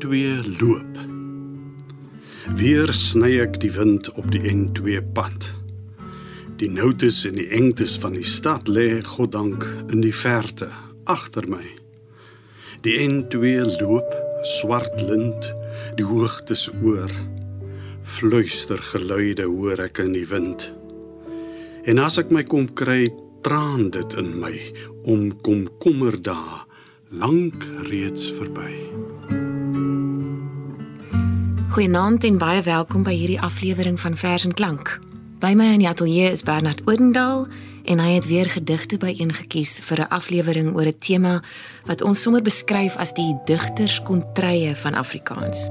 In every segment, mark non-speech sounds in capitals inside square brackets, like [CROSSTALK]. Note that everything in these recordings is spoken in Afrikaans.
N2 loop. Weer sny ek die wind op die N2 pad. Die noutes en die engtes van die stad lê goddank in die verte agter my. Die N2 loop swart lint die hoogtes oor. Fluister geluide hoor ek in die wind. En as ek my kom kry, traan dit in my om komkommer dae lank reeds verby. Goeienaand en baie welkom by hierdie aflewering van Vers en Klank. By my in die ateljee is Bernard Odendaal en hy het weer gedigte byeengekies vir 'n aflewering oor 'n tema wat ons sommer beskryf as die digterskontrye van Afrikaans.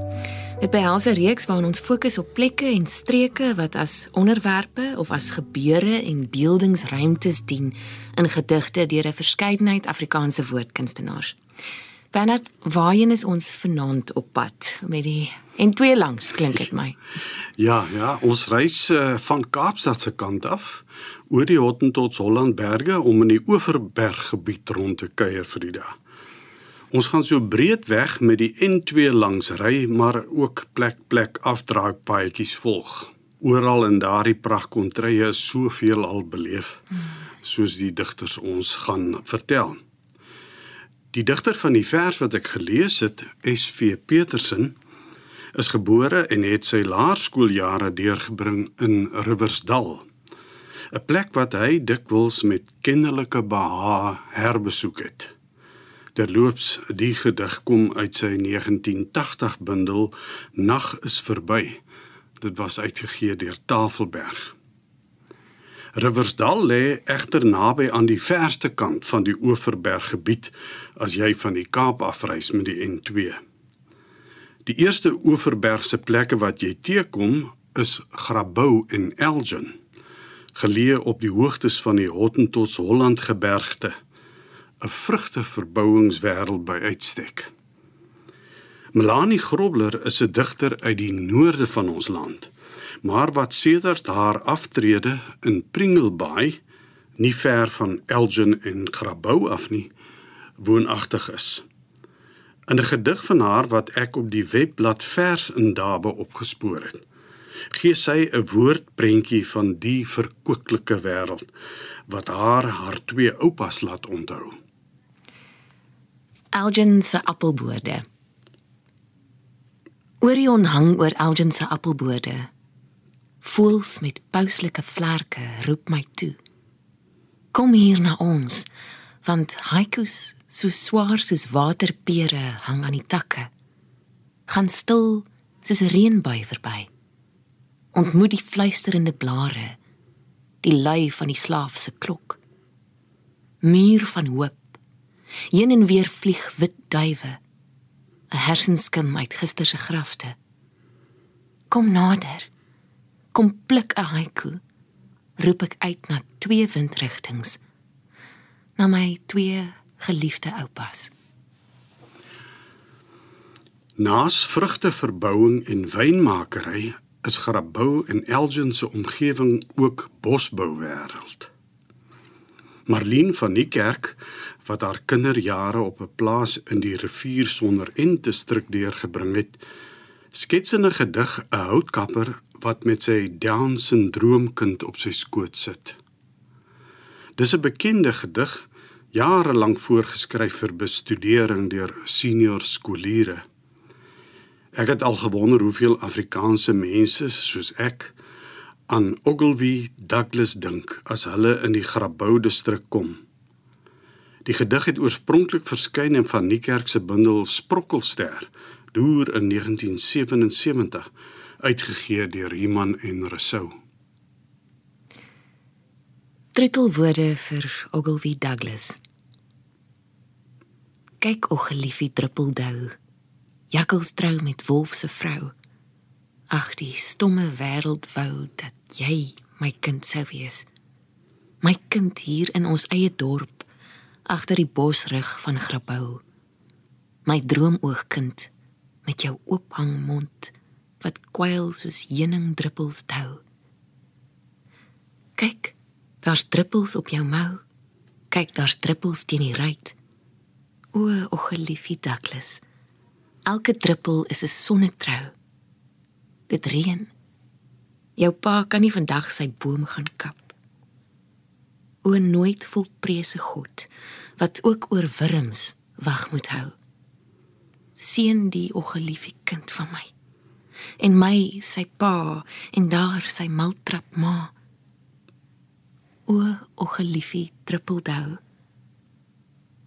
Dit behels 'n reeks waarin ons fokus op plekke en streke wat as onderwerpe of as gebeure en beeldingsruimtes dien in gedigte deur 'n verskeidenheid Afrikaanse woordkunstenaars. Bernard, waarheen is ons vanaand op pad met die en twee langs klink dit my. [LAUGHS] Ja, ja, ons reis uh, van Kaapstad se kant af oor die Hottentots Hollandberge om in die Oeverberg gebied rond te kuier vir die dag. Ons gaan so breed weg met die N2 langs ry, maar ook plek plek afdraai paadjies volg. Oral in daardie pragtkontrye is soveel al beleef, soos die digters ons gaan vertel. Die digter van die vers wat ek gelees het, SV Petersen, is gebore en het sy laerskooljare deurgebring in Riversdal. 'n Plek wat hy dikwels met kennelike beha herbesoek het. Terloops, die gedig kom uit sy 1980 bundel Nag is verby. Dit was uitgegee deur Tafelberg. Riversdal lê egter naby aan die verste kant van die Oeverberg gebied as jy van die Kaap afreis met die N2. Die eerste Oeverbergse plekke wat jy teekom is Grabouw en Elgin, geleë op die hoogtes van die Hottentots Holland gebergte, 'n vrugteverbouingswêreld by uitstek. Melanie Grobler is 'n digter uit die noorde van ons land maar wat sedert haar aftrede in Pringlebaai, nie ver van Elgin en Grabouw af nie, woonagtig is. In 'n gedig van haar wat ek op die webblad Vers in Dabe opgespoor het, gee sy 'n woordprentjie van die verkwikkelike wêreld wat haar haar twee oupas laat onthou. Elgin se appelbode. Orion hang oor Elgin se appelbode Voels met pauslike vlerke roep my toe. Kom hier na ons, want haikus so swaar soos waterpere hang aan die takke. Gaan stil soos 'n reënbuie verby. Ontmoet die fluisterende blare, die lui van die slaaf se klok. Muur van hoop. Heen en weer vlieg wit duwe. 'n Hersenskim uit gister se grafte. Kom nader kom pluk 'n haiku. Roep ek uit na twee windrigtings. Na my twee geliefde oupas. Naas vrugteverbouing en wynmakery is Grabouw en Elgin se omgewing ook bosbouwêreld. Marlene van die kerk wat haar kinderjare op 'n plaas in die rivier sonder en te stryk deurgebring het, skets in 'n gedig 'n houtkapper wat met sy Down-sindroomkind op sy skoot sit. Dis 'n bekende gedig, jare lank voorgeskryf vir bestudering deur senior skooliere. Ek het al gewonder hoeveel Afrikaanse mense soos ek aan Ogilvy Douglas dink as hulle in die Grabouw distrik kom. Die gedig het oorspronklik verskyn in van Niekerk se bundel Sprokkelster, deur in 1977 uitgegee deur Iman en Rousseau. Troetelwoorde vir Ogilvy Douglas. Kyk o geliefde druppeldou. Jakkels trou met wolf se vrou. Ag die stomme wêreld wou dat jy my kind sou wees. My kind hier in ons eie dorp agter die bosrug van Grabouw. My droomoogkind met jou oophang mond wat kwyl soos heuningdruppels tou. Kyk, daar's druppels op jou mou. Kyk, daar's druppels teen die ruit. O, o geliefde Douglas. Elke druppel is 'n sonnetrou. Dit reën. Jou pa kan nie vandag sy boom gaan kap. O nooit volprese God wat ook oor wurms wag moet hou. Seën die o geliefde kind van my. En my sy pa en daar sy maltrap ma. O o geliefde druppeldou.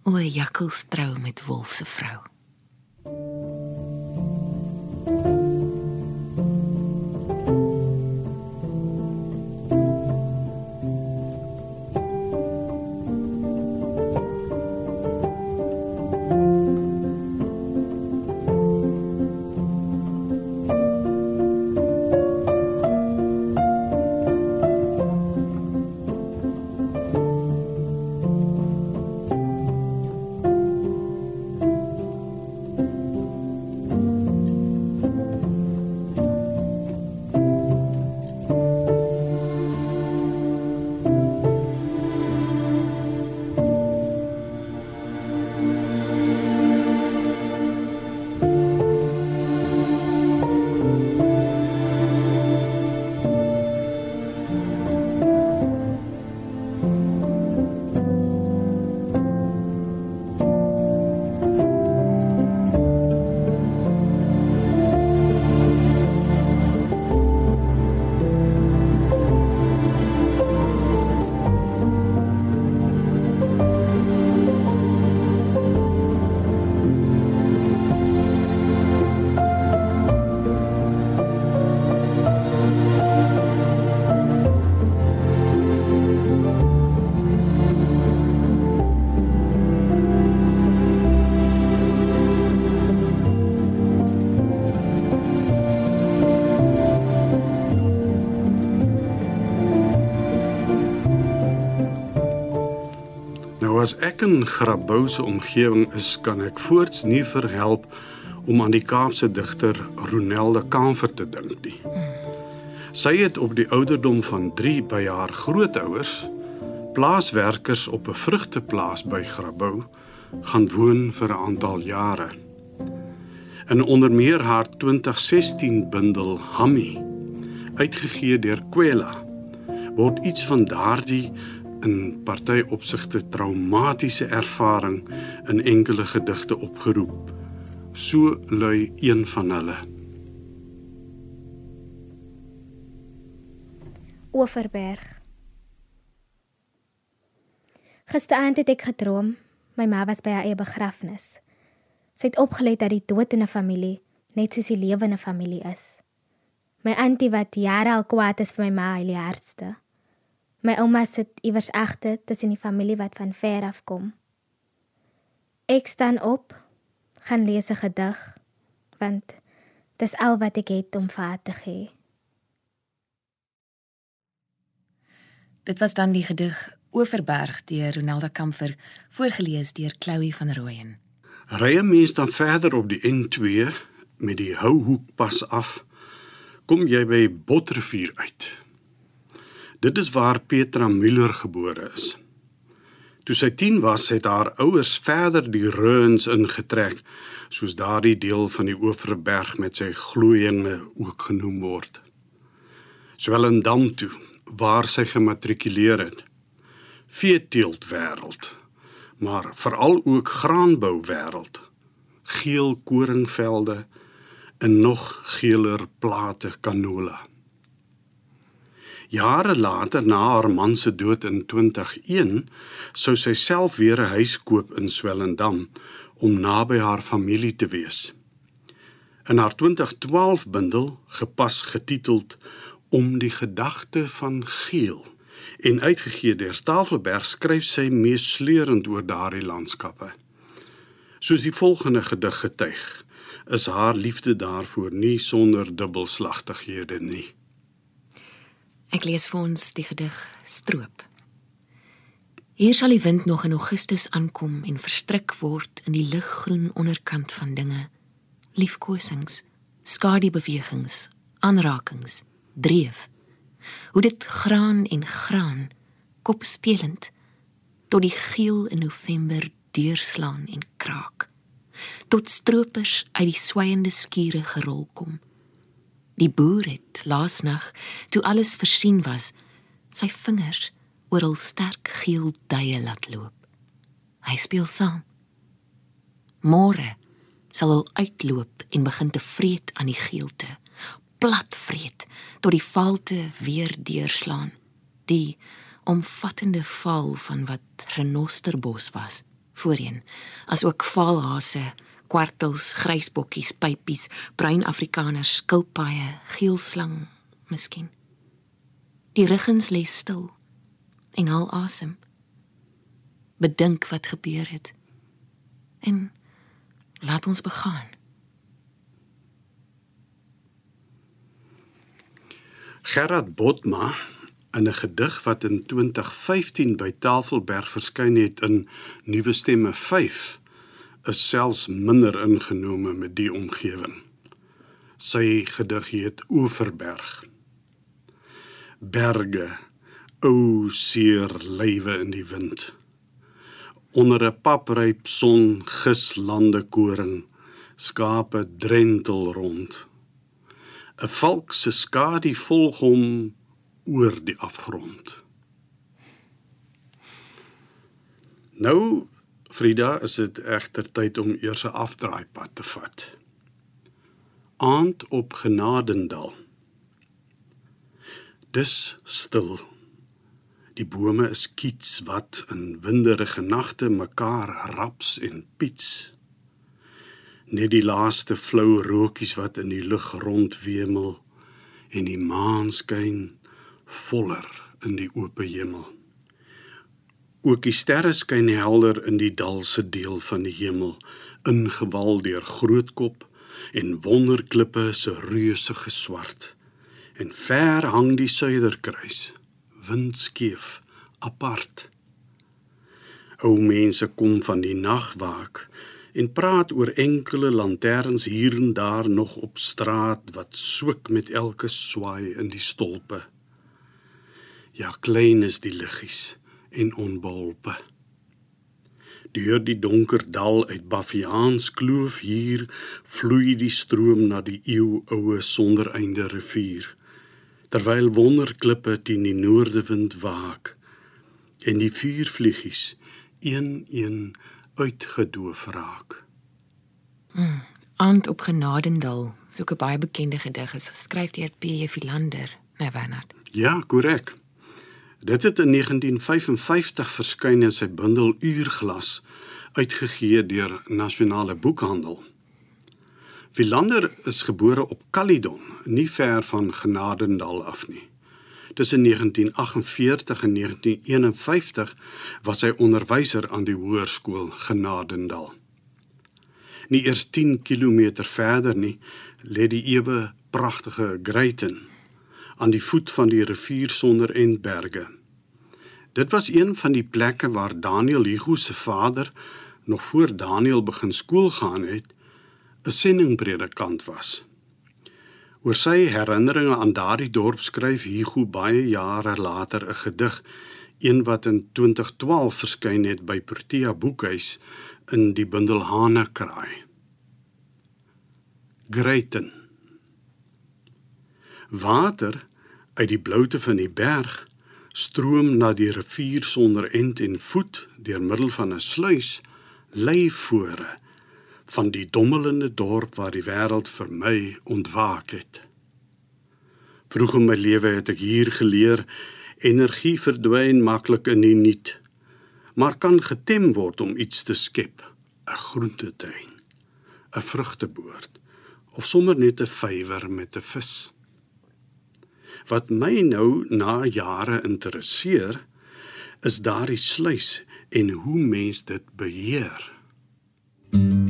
O jakkelstrou met wolf se vrou. As ek in Grabouw se omgewing is, kan ek voorts nie verhelp om aan die Kaapse digter Ronelde Kamfer te dink nie. Sy het op die ouderdom van 3 by haar grootouers, plaaswerkers op 'n vrugteplaas by Grabouw, gaan woon vir 'n aantal jare. In onder meer haar 2016 bundel Hammy, uitgegee deur Kwela, word iets van daardie in party opsigte traumatiese ervaring in enkele gedigte opgeroep. So lui een van hulle. Oeverberg. Gisteraand het ek gedroom my ma was by haar eie begrafnis. Sy het opgelet dat die dood in 'n familie net soos die lewe in 'n familie is. My antie wat jare al kwaad is vir my ma, hy hardste. My ouma sit iewers agter tussen die familie wat van ver af kom. Ek staan op, gaan lees 'n gedig, want dis al wat ek het om vir haar te gee. Dit was dan die gedig Oeverberg deur Ronelda Kamfer, voorgeles deur Chloe van Rooyen. Ry 'n mens dan verder op die N2 met die Houhoek pas af, kom jy by Botrivier uit. Dit is waar Petra Müller gebore is. Toe sy 10 was, het haar ouers verder die Reuns ingetrek, soos daardie deel van die Oeverberg met sy glooiinge ook genoem word. Swellendam toe, waar sy gematrikuleer het. Veeteelt wêreld, maar veral ook graanbou wêreld. Geel koringvelde en nog geeler plate canola. Jare later na haar man se dood in 2001 sou sy self weer 'n huis koop in Swellendam om naby haar familie te wees. In haar 2012 bundel, gepas getiteld Om die gedagte van geel en uitgegee deur Tafelberg skryf sy meesleurend oor daardie landskappe. Soos die volgende gedig getuig, is haar liefde daarvoor nie sonder dubbelslagtighede nie. Ek lees vir ons die gedig Stroop. Hier sal die wind nog in Augustus aankom en verstrik word in die liggroen onderkant van dinge. Liefkosings, skaduebewegings, aanrakings, dreef. Hoe dit graan en graan kopspelend tot die geel in November deurslaan en kraak. tot stroopers uit die swaiende skure gerol kom. Die boer het laasnag, toe alles versien was, sy vingers oor al sterk geel duie laat loop. Hy speel saam. Môre sal hy uitloop en begin te vreet aan die geelte, plat vreet tot die valte weer deurslaan. Die omvattende val van wat renosterbos was voorheen, asook valhase, kwartels, grysbokkies, pypies, bruin afrikaners, skilpaaie, geelslang, miskien. Die ruggens lê stil en haal asem. Bedink wat gebeur het. En laat ons begaan. Gerard Botma in 'n gedig wat in 2015 by Tafelberg verskyn het in Nuwe Stemme 5 is selfs minder ingenome met die omgewing. Sy gedig heet Oeverberg. Berge, o seer lywe in die wind. Onder 'n papryp son gis lande koring, skape drentel rond. 'n Valk se skadu volg hom oor die afgrond. Nou Frida, is dit egter tyd om eers 'n afdraaipad te vat. Aand op Genadendal. Dis stil. Die bome is kiets wat in winderige nagte mekaar raps en piets. Net die laaste flou rookies wat in die lug rondwemel en die maan skyn voller in die oop hemel. Ook die sterre skyn helder in die dalse deel van die hemel, ingewal deur grootkop en wonderklippe se reusige swart. En ver hang die suiderkruis, windskeef, apart. O mense kom van die nag waak en praat oor enkele lanterns hier en daar nog op straat wat soek met elke swaai in die stolpe. Ja, klein is die liggies en onbeholpe. Deur die donker dal uit Baffiaans kloof hier vloei die stroom na die eeuoue sonder einde rivier. Terwyl wonderklippe teen die noordewind waak en die vuurvliegies een een uitgedoof raak. Hmm, Aand op Genadendal, so 'n baie bekende gedig is geskryf deur P.J. Philander, nee Bernard. Ja, korrek. Dit het in 1955 verskyn in sy bundel Uurglas uitgegee deur Nasionale Boekhandel. Philander is gebore op Caledon, nie ver van Genadendal af nie. Tussen 1948 en 1951 was hy onderwyser aan die hoërskool Genadendal. Nie eers 10 km verder nie lê die ewe pragtige Greyton aan die voet van die rivier sonder endberge. Dit was een van die plekke waar Daniel Hugo se vader nog voor Daniel begin skool gaan het, 'n sendingpredikant was. Oor sy herinneringe aan daardie dorp skryf Hugo baie jare later 'n gedig, een wat in 2012 verskyn het by Protea Boekhuis in die bundel Hane Kraai. Water uit die bloute van die berg stroom na die rivier sonder end en voet deur middel van 'n sluys lê voore van die dommelende dorp waar die wêreld vir my ontwaak het. Vroeg in my lewe het ek hier geleer energie verdwyn maklik in die niet, maar kan getem word om iets te skep, 'n groentetuin, 'n vrugteboord of sommer net 'n vywer met 'n vis wat my nou na jare interesseer is daardie sluys en hoe mens dit beheer. terug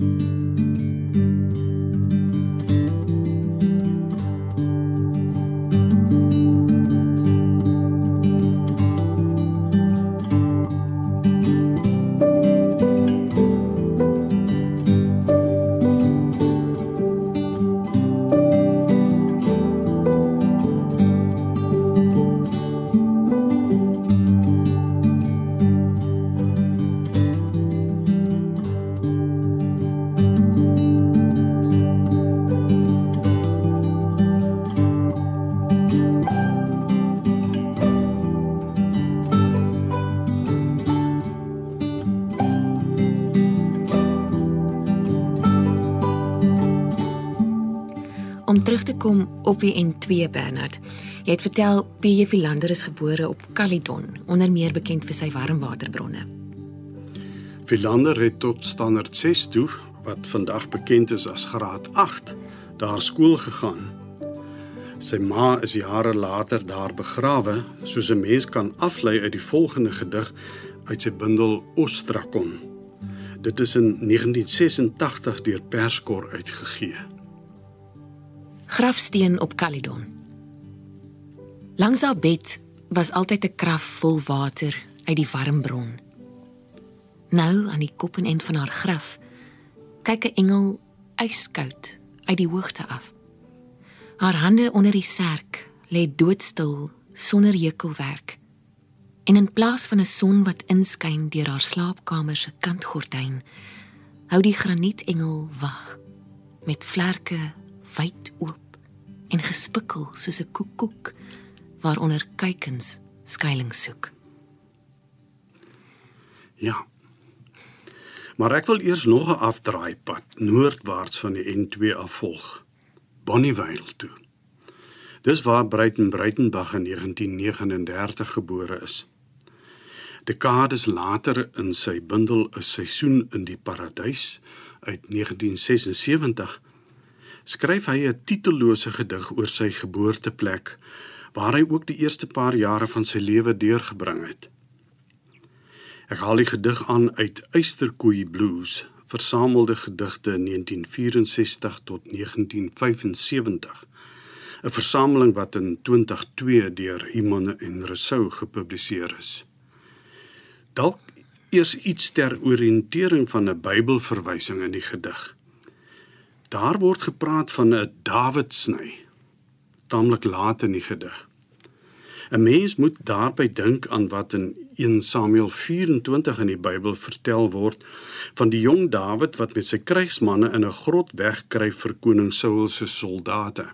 te kom op die N2 Bernard. Jy het vertel PJ Philander is gebore op Caledon, onder meer bekend vir sy warmwaterbronne. Philander het tot standaard 6 toe, wat vandag bekend is as graad 8, daar skool gegaan. Sy ma is jare later daar begrawe, soos 'n mens kan aflei uit die volgende gedig uit sy bundel Ostrakon. Dit is in 1986 deur Perskor uitgegee. Grafsteen op Caledon. Langs haar bed was altyd 'n kraf vol water uit die warm bron. Nou aan die kop en end van haar graf kyk 'n engel yskoud uit die hoogte af. Haar hande onder die serk lê doodstil sonder hekelwerk. En in plaas van 'n son wat inskyn deur haar slaapkamer se kantgordyn, hou die granietengel wag met vlerke wyd oop en gespikkel soos 'n koekoek waaronder kuikens skuilings soek. Ja. Maar ek wil eers nog 'n afdraaipad noordwaarts van die N2 afvolg. Bonnievale toe. Dis waar Breiten Breitenbach in 1939 gebore is. Dekades later in sy bundel 'n seisoen in die paradys uit 1976 skryf hy 'n titellose gedig oor sy geboorteplek waar hy ook die eerste paar jare van sy lewe deurgebring het. Ek haal die gedig aan uit Eysterkoei Blues versamelde gedigte 1964 tot 1975. 'n Versameling wat in 2002 deur Iman en Rousseau gepubliseer is. Dalk eers iets ter oriëntering van 'n Bybelverwysing in die gedig. Daar word gepraat van 'n Dawidsny, taamlik laat in die gedig. 'n Mens moet daarby dink aan wat in 1 Samuel 24 in die Bybel vertel word van die jong Dawid wat met sy krygsmanne in 'n grot wegkry vir koning Saul se soldate.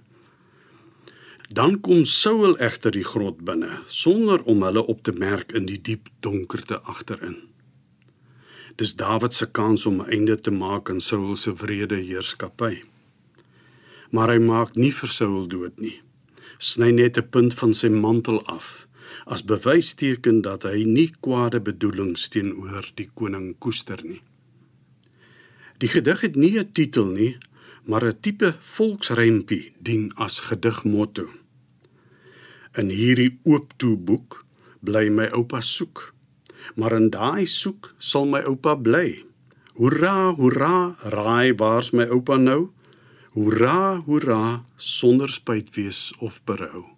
Dan kom Saul egter die grot binne sonder om hulle op te merk in die diep donkerte agterin. Dis Dawid se kans om 'n einde te maak aan Saul se wrede heerskappy. Maar hy maak nie vir Saul dood nie. Sny net 'n punt van sy mantel af as bewysteken dat hy nie kwade bedoelings teenoor die koning koester nie. Die gedig het nie 'n titel nie, maar 'n tipe volksrympie dien as gedigmotto. In hierdie oop toe boek bly my oupa soek, maar in daai soek sal my oupa bly. Hoera, hoera, raai waar's my oupa nou? Hoera, hoera, sonder spyt wees of berou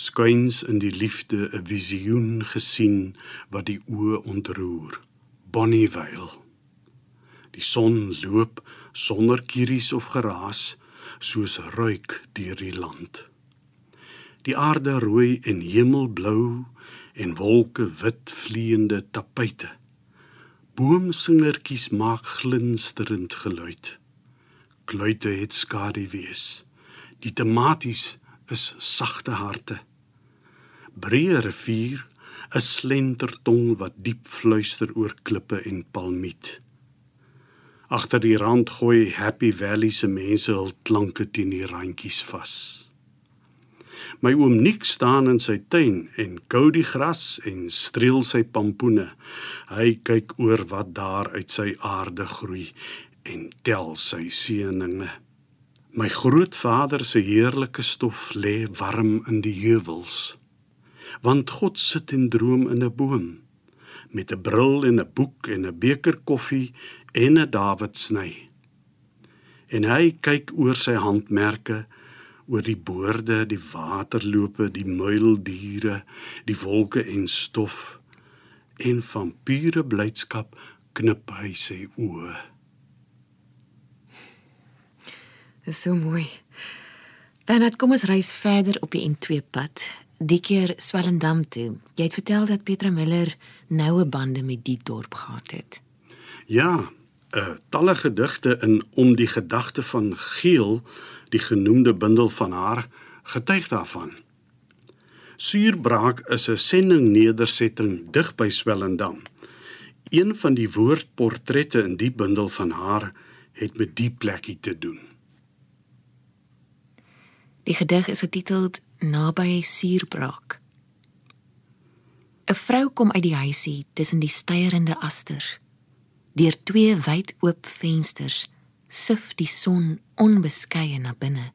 skuins in die liefde 'n visioen gesien wat die oë ontroer. Bonnievale. Die son loop sonder kieries of geraas soos ruik deur die land. Die aarde rooi en hemelblou en wolke wit vleiende tapuite. Boomsingertjies maak glinsterend geluid. Kluite het skadu wees. Die tomaties is sagte harte breë rivier, 'n slentertong wat diep fluister oor klippe en palmiet. Agter die rand gooi Happy Valley se mense hul klanke teen die randjies vas. My oom Nik staan in sy tuin en kou die gras en streel sy pampoene. Hy kyk oor wat daar uit sy aarde groei en tel sy seëninge. My grootvader se heerlike stof lê warm in die heuwels want God sit en droom in 'n boom met 'n bril en 'n boek en 'n beker koffie en 'n Dawid sny. En hy kyk oor sy handmerke oor die boorde, die waterloope, die muildiere, die wolke en stof en van pure blydskap knip hy sy oë. Dis so mooi. Dan het kom ons reis verder op die N2 pad die keer Swellendam toe. Jy het vertel dat Petra Miller noue bande met die dorp gehad het. Ja, 'n uh, eh, talle gedigte in om die gedagte van Geel, die genoemde bundel van haar, getuig daarvan. Suurbraak is 'n sending nedersetting dig by Swellendam. Een van die woordportrette in die bundel van haar het met die plekkie te doen. Die gedig is getiteld Naby Suurbraak. 'n Vrou kom uit die huisie tussen die steierende asters. Deur twee wyd oop vensters sif die son onbeskeie na binne.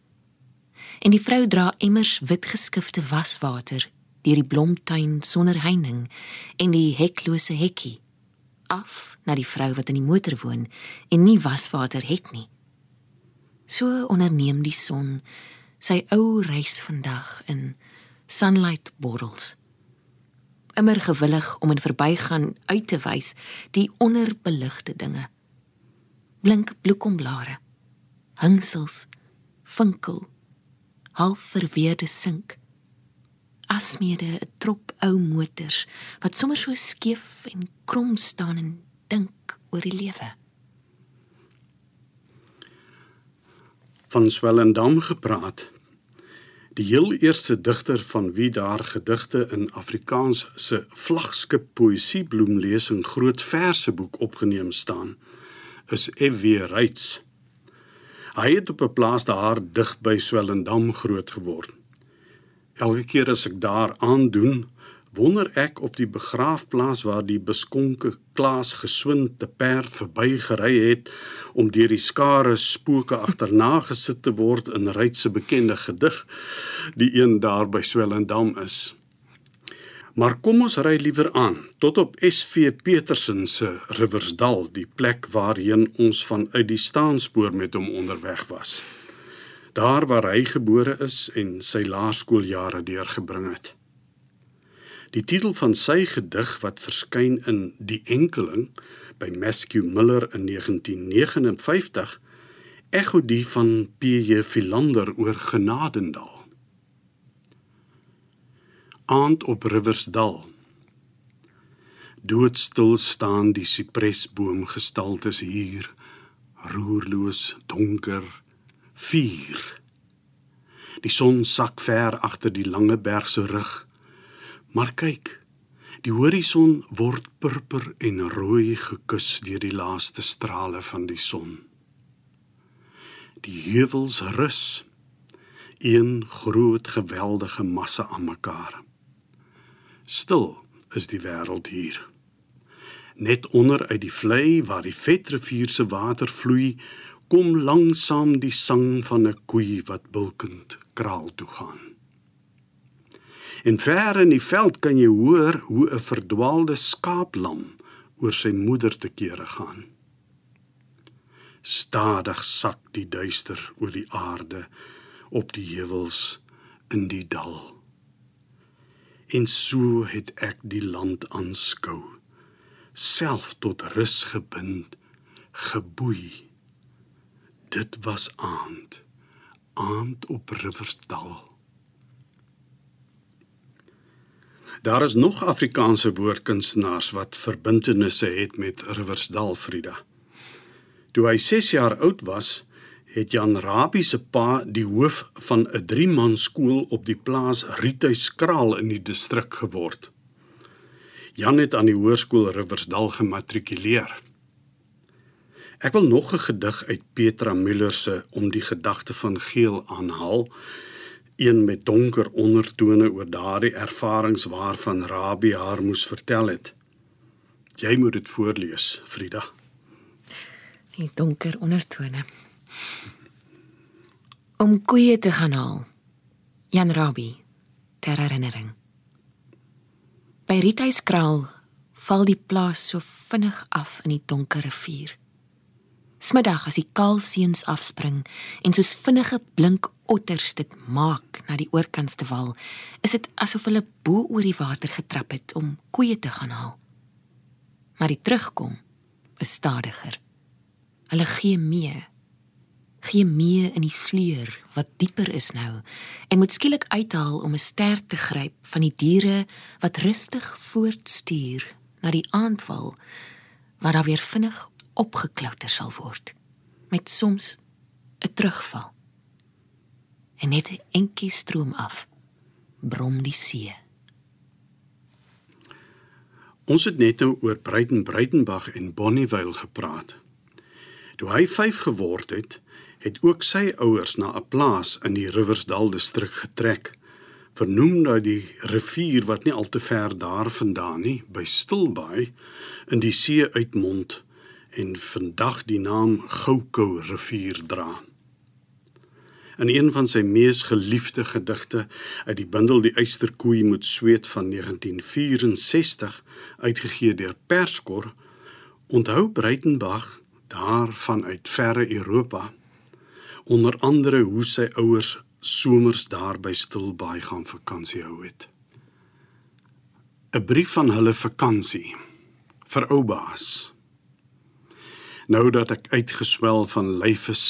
En die vrou dra emmers wit geskifte waswater deur die blomtuin sonder heining en die heklose hekkie af na die vrou wat in die motor woon en nie waswater het nie. So onderneem die son sy ou reis vandag in sunlight bottles. Immer gewillig om in verbygaan uit te wys die onderbeligte dinge. Blink bloekomblare, hingsels, vinkel, half verweerde sink asmede 'n trop ou motors wat sommer so skeef en krom staan en dink oor die lewe. Van Swellendam gepraat. Die heel eerste digter van wie daar gedigte in Afrikaans se vlagskip poësiebloemlesing groot verseboek opgeneem staan, is F.W. Reitz. Hy het op 'n plaas daar dig by Swellendam groot geword. Elke keer as ek daar aandoen, wonder ek of die begraafplaas waar die beskonke Klaas geswind te perd verbygery het om deur die skare spooke agterna gesit te word in Ryds se bekende gedig, die een daar by Swellendam is. Maar kom ons ry liewer aan tot op SV Petersen se Riversdal, die plek waarheen ons vanuit die staanspoor met hom onderweg was daar waar hy gebore is en sy laerskooljare deurgebring het. Die titel van sy gedig wat verskyn in Die Enkeling by Maskew Miller in 1959 ekho die van P.J. Philander oor Genadendal. Aand op Riversdal. Doodstil staan die sipresboom gestaltes hier, roerloos, donker, Vier. Die son sak ver agter die lange berg se rug. Maar kyk, die horison word purper en rooi gekus deur die laaste strale van die son. Die heuwels rus, een groot geweldige massa aan mekaar. Stil is die wêreld hier. Net onder uit die vlei waar die Vetrivier se water vloei, kom langsam die sang van 'n koei wat bulkend kraal toe gaan. En ver in die veld kan jy hoor hoe 'n verdwaalde skaaplam oor sy moeder te kere gaan. Stadig sak die duister oor die aarde op die heuwels in die dal. En so het ek die land aanskou, self tot rus gebind, geboei Dit was aand. Aand op Riversdal. Daar is nog Afrikaanse woordkunstenaars wat verbintenisse het met Riversdal Frida. Toe hy 6 jaar oud was, het Jan Rabie se pa die hoof van 'n 3-man skool op die plaas Riethuiskraal in die distrik geword. Jan het aan die hoërskool Riversdal gematrikuleer. Ek wil nog 'n gedig uit Petra Müller se om die gedagte van geel aanhaal, een met donker ondertone oor daardie ervarings waarvan Rabbi haar moes vertel het. Jy moet dit voorlees, Frida. Die donker ondertone. Om koeie te gaan haal. Jan Rabbi, ter herinnering. By Riethuiskraal val die plaas so vinnig af in die donker rivier. Smiddag as die kaalseuns afspring en soos vinnige blink otters dit maak na die oorkantste wal, is dit asof hulle bo oor die water getrap het om koeie te gaan haal. Maar die terugkom is stadiger. Hulle gee mee. Gee mee in die sleur wat dieper is nou en moet skielik uithaal om 'n ster te gryp van die diere wat rustig voortstuur na die aandwal waar daar weer vinnig opgeklouter sal word met soms 'n terugval en net 'n enkie stroom af brom die see Ons het net nou oor Breiten Breitenberg en Bonnievale gepraat. Toe hy 5 geword het, het ook sy ouers na 'n plaas in die Riversdal distrik getrek, vernoem na die rivier wat nie al te ver daarvandaan nie, by Stilbaai in die see uitmond en vandag die naam Goukou rivier dra. In een van sy mees geliefde gedigte uit die bundel Die Eysterkoei moet sweet van 1964 uitgegee deur Perskor onthou Breitenberg daarvan uit verre Europa onder andere hoe sy ouers somers daar by Stilbaai gaan vakansie hou het 'n brief van hulle vakansie vir oubaas nou dat ek uitgeswel van lyf is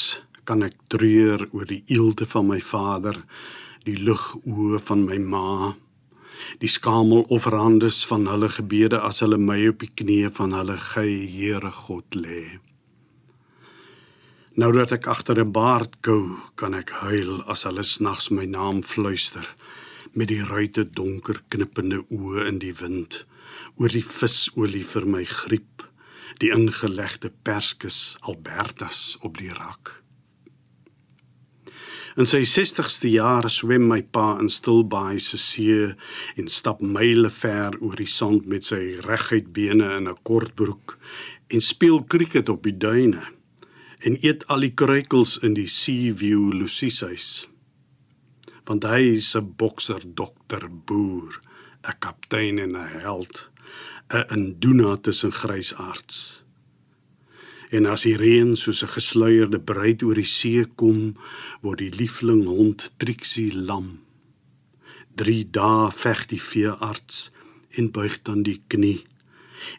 kan ek treur oor die eelte van my vader, die lugoë van my ma, die skamel offerandes van hulle gebede as hulle my op die knieë van hulle gey Here God lê. Nou dat ek agter 'n baard kou, kan ek huil as hulle snags my naam fluister met die ruite donker knippende oë in die wind oor die visolie vir my griep die ingelegde perskes Albertas op die rak. In sy 60ste jaar swem my pa in Stilbaai se see en stap myle ver oor die sand met sy reguit bene in 'n kort broek en speel krieket op die duine en eet al die kruikels in die Sea View Lucieshuis. Want hy is 'n bokser, dokter, boer, 'n kaptein en 'n held, 'n induna tussen grysaards. En as die reën soos 'n gesluierde bruid oor die see kom, word die liefling hond Trixie lam. 3 dae veg die veearts en buig dan die knie.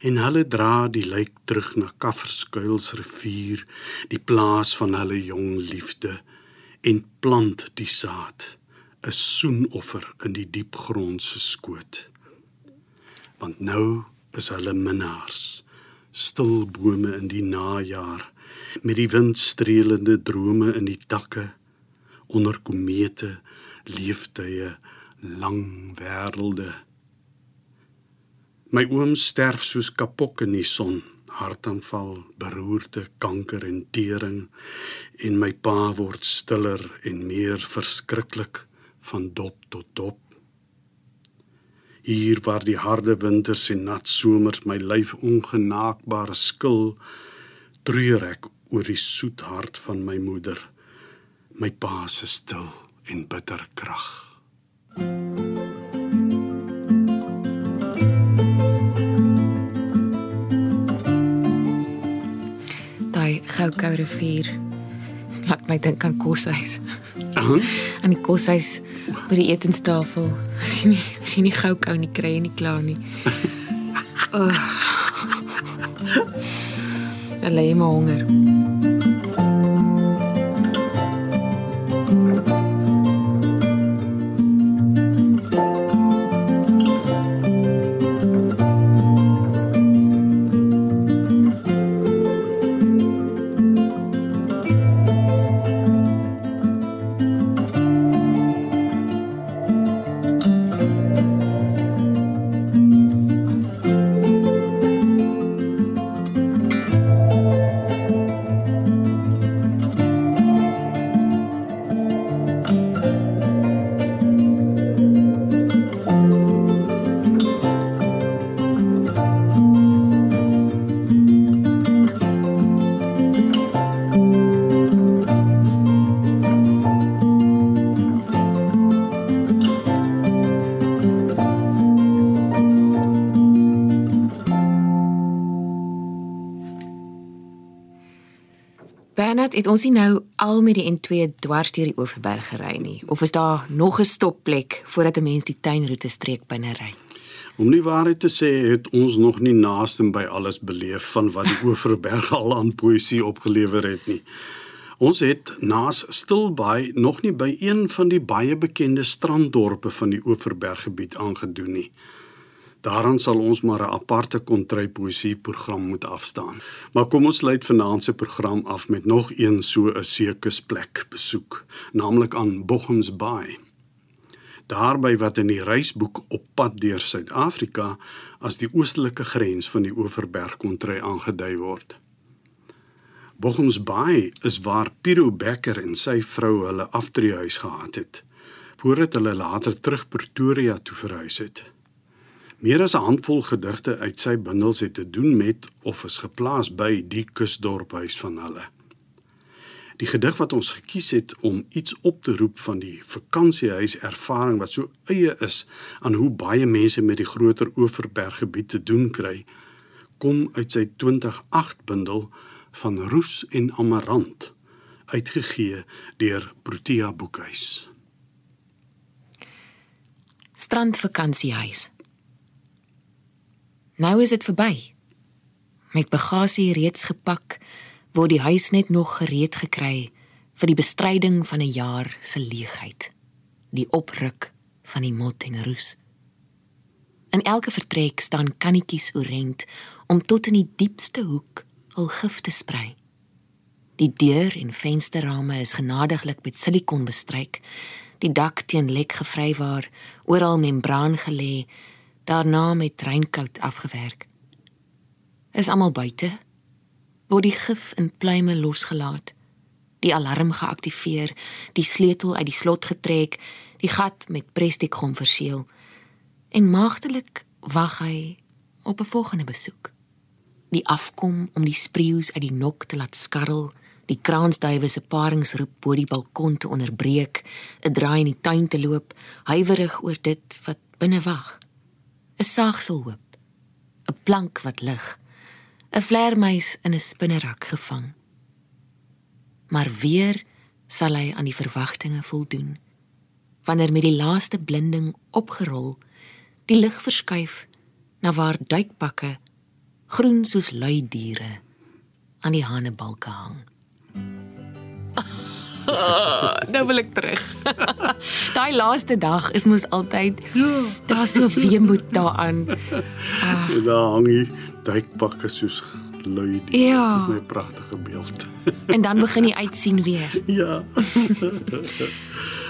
En hulle dra die lijk terug na Kafferskuils rivier, die plaas van hulle jong liefde en plant die saad, 'n soenoffer in die diep grond se skoot. Want nou is hulle minnaars stil bome in die najaar met die windstreelende drome in die takke onder komete leeftye lang wêrelde my oom sterf soos kapok in die son. Hartaanval beroerte kanker en tering. En my pa word stiller en meer verskriklik van dop tot dop. Hier waar die harde winters en nat somers my lyf ongenaakbare skil treur ek oor die soet hart van my moeder my pa se stil en bitter krag daai goukou rivier laat my dink aan koshuis uh, aan die koshuis by die etenstafel. As jy nie as jy nie gou kou nie kry jy nie klaar nie. [LAUGHS] Oh. Allei maar honger. Bernard, het ons nie nou al met die N2 dwars deur die Oeverberg gery nie? Of is daar nog 'n stopplek voordat 'n mens die tuinroete streek binne ry? Om nie waarheid te sê, het ons nog nie naaste by alles beleef van wat die [LAUGHS] Oeverberg al aan poësie opgelewer het nie. Ons het naas Stilbaai nog nie by een van die baie bekende stranddorpe van die Oeverberggebied aangedoen nie. Daaraan sal ons maar 'n aparte kontry poesie program moet afstaan. Maar kom ons sluit vanaand se program af met nog een so 'n sekusplek besoek, naamlik aan Bochums Bay. Daarby wat in die reisboek op pad deur Suid-Afrika as die oostelike grens van die Oeverberg kontry aangedui word. Bochums Bay is waar Piro Becker en sy vrou hulle aftreehuis gehad het voordat hulle later terug Pretoria toe verhuis het. Meer as 'n handvol gedigte uit sy bundels het te doen met of is geplaas by die kusdorphuis van hulle. Die gedig wat ons gekies het om iets op te roep van die vakansiehuis ervaring wat so eie is aan hoe baie mense met die groter Oeverberggebied te doen kry, kom uit sy 2008 bundel van Roos en Amarant uitgegee deur Protea Boekhuis. Strandvakansiehuis. Nou is dit verby. Met bagasie reeds gepak, word die huis net nog gereed gekry vir die bestryding van 'n jaar se leegheid. Die opruk van die mot en roes. In elke vertrek staan kannetjies oorent om tot in die diepste hoek hul gif te sprei. Die deur en vensterrame is genadiglik met silikon bestryk die dak teen lek gevry waar oral membraan gelê, daarna met reinkout afgewerk. Is almal buite? Word die gif in pluime losgelaat? Die alarm geaktiveer, die sleutel uit die slot getrek, die gat met prestikgom verseël. En maagdelik wag hy op 'n volgende besoek. Die afkom om die spreeus uit die nok te laat skarrel die kraansduwe se paringsroep bo die balkon te onderbreek, 'n draai in die tuin te loop, huiwerig oor dit wat binne wag. 'n Saagsel hoop, 'n plank wat lig, 'n vlermuis in 'n spinnerak gevang. Maar weer sal hy aan die verwagtinge voldoen. Wanneer met die laaste blinding opgerol, die lig verskuif na waar duikpakke groen soos lui diere aan die hanebalke hang. [LAUGHS] nou wil ek terug. [LAUGHS] Daai laaste dag is mos altyd ja, daar so weemoed daaraan. Uh, daar hang jy duikpakke soos lui. Ja. Dit is my pragtige beeld. [LAUGHS] en dan begin jy uitsien weer. Ja.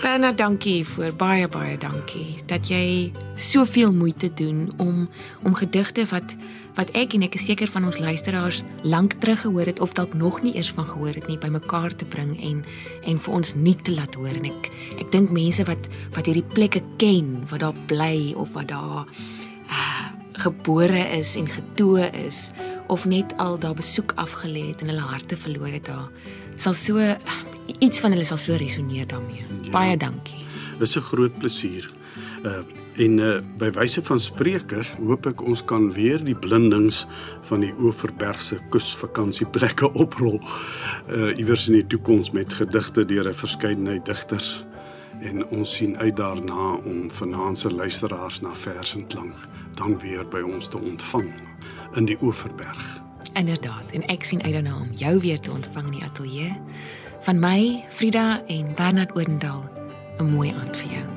Bernard, dankie vir baie baie dankie dat jy soveel moeite doen om om gedigte wat wat ek en ek is seker van ons luisteraars lank terug gehoor het of dalk nog nie eers van gehoor het nie bymekaar te bring en en vir ons nie te laat hoor. En ek ek dink mense wat wat hierdie plekke ken wat daar bly of wat daar uh, gebore is en getoe is of net al daar besoek afgelê het en hulle harte verloor het daar sal so iets van hulle sal so resoneer daarmee. Ja, baie dankie. Dis 'n groot plesier. Uh En uh, by wyse van spreker hoop ek ons kan weer die blindings van die Oeverbergse kusvakansieplekke [LAUGHS] oprol. Uh iewers in die toekoms met gedigte deur 'n verskeidenheid digters. En ons sien uit daarna om vanaand se luisteraars na vers en klank dan weer by ons te ontvang in die Oeverberg. Inderdaad, en ek sien uit daarna om jou weer te ontvang in die ateljee. Van my, Frida en Bernard Odendaal, 'n mooi aand vir jou.